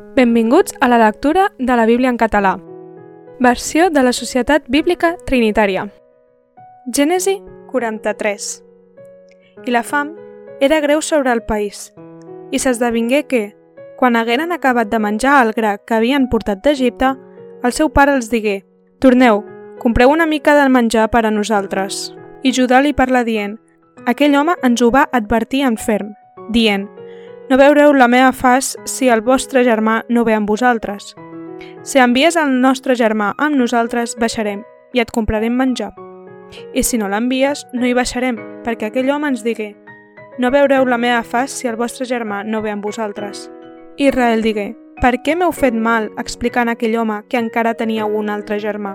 Benvinguts a la lectura de la Bíblia en català. Versió de la Societat Bíblica Trinitària. Gènesi 43. I la fam era greu sobre el país, i s'esdevingué que, quan hagueren acabat de menjar el gra que havien portat d'Egipte, el seu pare els digué «Torneu, compreu una mica del menjar per a nosaltres». I Judà li parla dient «Aquell home ens ho va advertir en ferm, dient no veureu la meva faç si el vostre germà no ve amb vosaltres. Si envies el nostre germà amb nosaltres, baixarem i et comprarem menjar. I si no l'envies, no hi baixarem, perquè aquell home ens digué no veureu la meva faç si el vostre germà no ve amb vosaltres. Israel digué, per què m'heu fet mal explicant a aquell home que encara tenia un altre germà?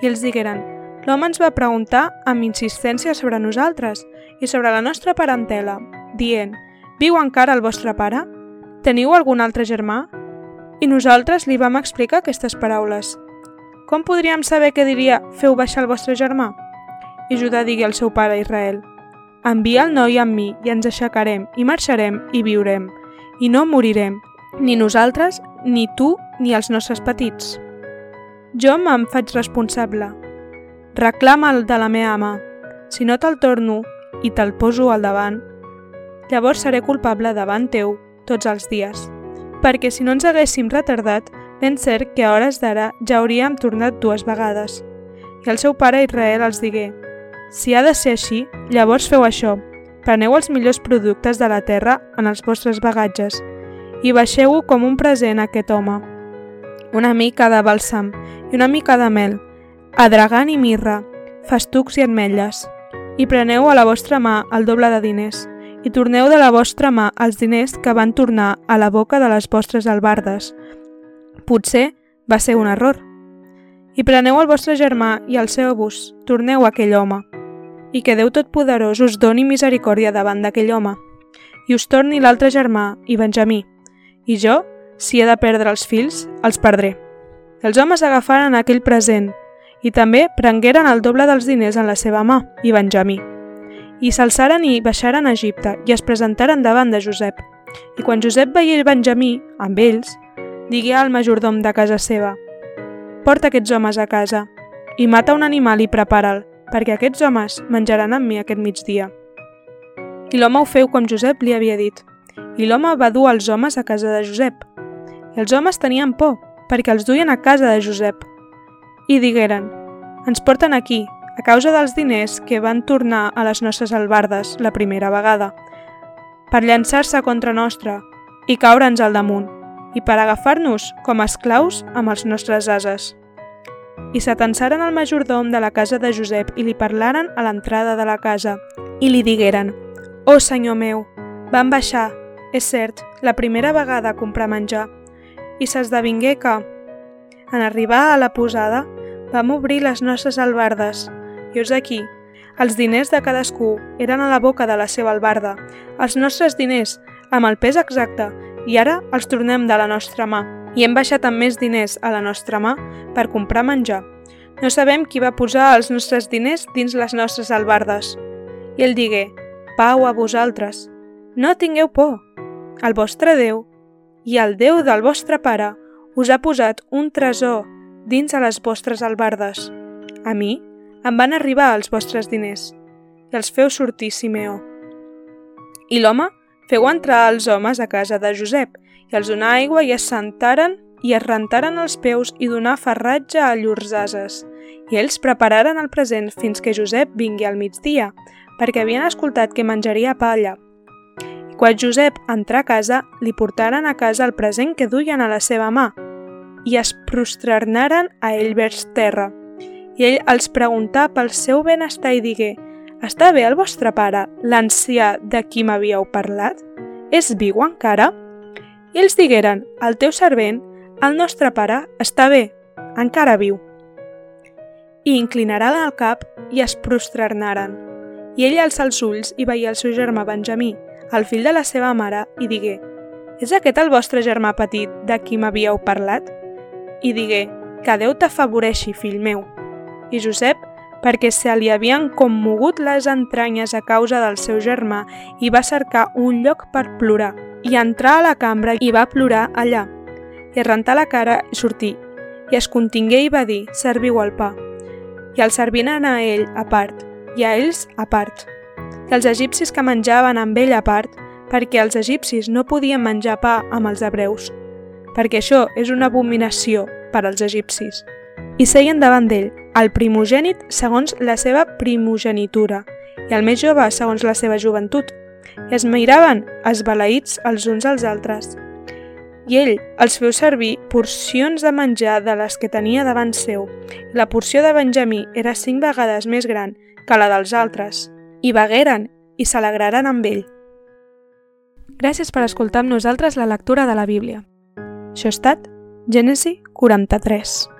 I els digueren, l'home ens va preguntar amb insistència sobre nosaltres i sobre la nostra parentela, dient, Viu encara el vostre pare? Teniu algun altre germà? I nosaltres li vam explicar aquestes paraules. Com podríem saber què diria feu baixar el vostre germà? I Judà digui al seu pare Israel, envia el noi amb mi i ens aixecarem i marxarem i viurem, i no morirem, ni nosaltres, ni tu, ni els nostres petits. Jo me'n faig responsable. Reclama el de la meva mà. Si no te'l torno i te'l poso al davant, llavors seré culpable davant teu tots els dies. Perquè si no ens haguéssim retardat, ben cert que a hores d'ara ja hauríem tornat dues vegades. I el seu pare Israel els digué, si ha de ser així, llavors feu això, preneu els millors productes de la terra en els vostres bagatges i baixeu-ho com un present a aquest home. Una mica de bàlsam i una mica de mel, adragant i mirra, festucs i ametlles, i preneu a la vostra mà el doble de diners, i torneu de la vostra mà els diners que van tornar a la boca de les vostres albardes. Potser va ser un error. I preneu el vostre germà i el seu bus, torneu a aquell home. I que Déu Totpoderós us doni misericòrdia davant d'aquell home. I us torni l'altre germà i Benjamí. I jo, si he de perdre els fills, els perdré. Els homes agafaren aquell present i també prengueren el doble dels diners en la seva mà i Benjamí i s'alçaren i baixaren a Egipte i es presentaren davant de Josep. I quan Josep veié Benjamí, amb ells, digué al majordom de casa seva «Porta aquests homes a casa i mata un animal i prepara'l, perquè aquests homes menjaran amb mi aquest migdia». I l'home ho feu com Josep li havia dit. I l'home va dur els homes a casa de Josep. I els homes tenien por, perquè els duien a casa de Josep. I digueren, ens porten aquí, a causa dels diners que van tornar a les nostres albardes la primera vegada, per llançar-se contra nostra i caure'ns al damunt, i per agafar-nos com esclaus amb els nostres ases. I s'atensaren al majordom de la casa de Josep i li parlaren a l'entrada de la casa, i li digueren, «Oh, senyor meu, van baixar, és cert, la primera vegada a comprar menjar». I s'esdevingué que, en arribar a la posada, vam obrir les nostres albardes i us aquí, els diners de cadascú eren a la boca de la seva albarda, els nostres diners, amb el pes exacte, i ara els tornem de la nostra mà. I hem baixat amb més diners a la nostra mà per comprar menjar. No sabem qui va posar els nostres diners dins les nostres albardes. I ell digué, pau a vosaltres. No tingueu por. El vostre Déu i el Déu del vostre pare us ha posat un tresor dins a les vostres albardes. A mi em van arribar els vostres diners, i els feu sortir Simeó. I l'home feu entrar els homes a casa de Josep, i els donà aigua i es sentaren i es rentaren els peus i donà ferratge a llurs ases. I ells prepararen el present fins que Josep vingui al migdia, perquè havien escoltat que menjaria pa allà. I quan Josep entrà a casa, li portaren a casa el present que duien a la seva mà, i es prosternaren a ell vers terra i ell els preguntà pel seu benestar i digué «Està bé el vostre pare, l'ancià de qui m'havíeu parlat? És viu encara?» I ells digueren «El teu servent, el nostre pare, està bé, encara viu». I inclinaran el cap i es prosternaren. I ell alça els ulls i veia el seu germà Benjamí, el fill de la seva mare, i digué «És aquest el vostre germà petit de qui m'havíeu parlat?» I digué «Que Déu t'afavoreixi, fill meu» i Josep perquè se li havien commogut les entranyes a causa del seu germà i va cercar un lloc per plorar i entrar a la cambra i va plorar allà. i rentà la cara i sortí, i es contingué i va dir, serviu el pa. I el servint anà a ell a part, i a ells a part. I els egipcis que menjaven amb ell a part, perquè els egipcis no podien menjar pa amb els hebreus, perquè això és una abominació per als egipcis. I seien davant d'ell, el primogènit segons la seva primogenitura, i el més jove segons la seva joventut, i es miraven esbalaïts els uns als altres. I ell els feu servir porcions de menjar de les que tenia davant seu. La porció de Benjamí era cinc vegades més gran que la dels altres. I vagueren i s'alegraren amb ell. Gràcies per escoltar amb nosaltres la lectura de la Bíblia. Això ha estat Gènesi 43.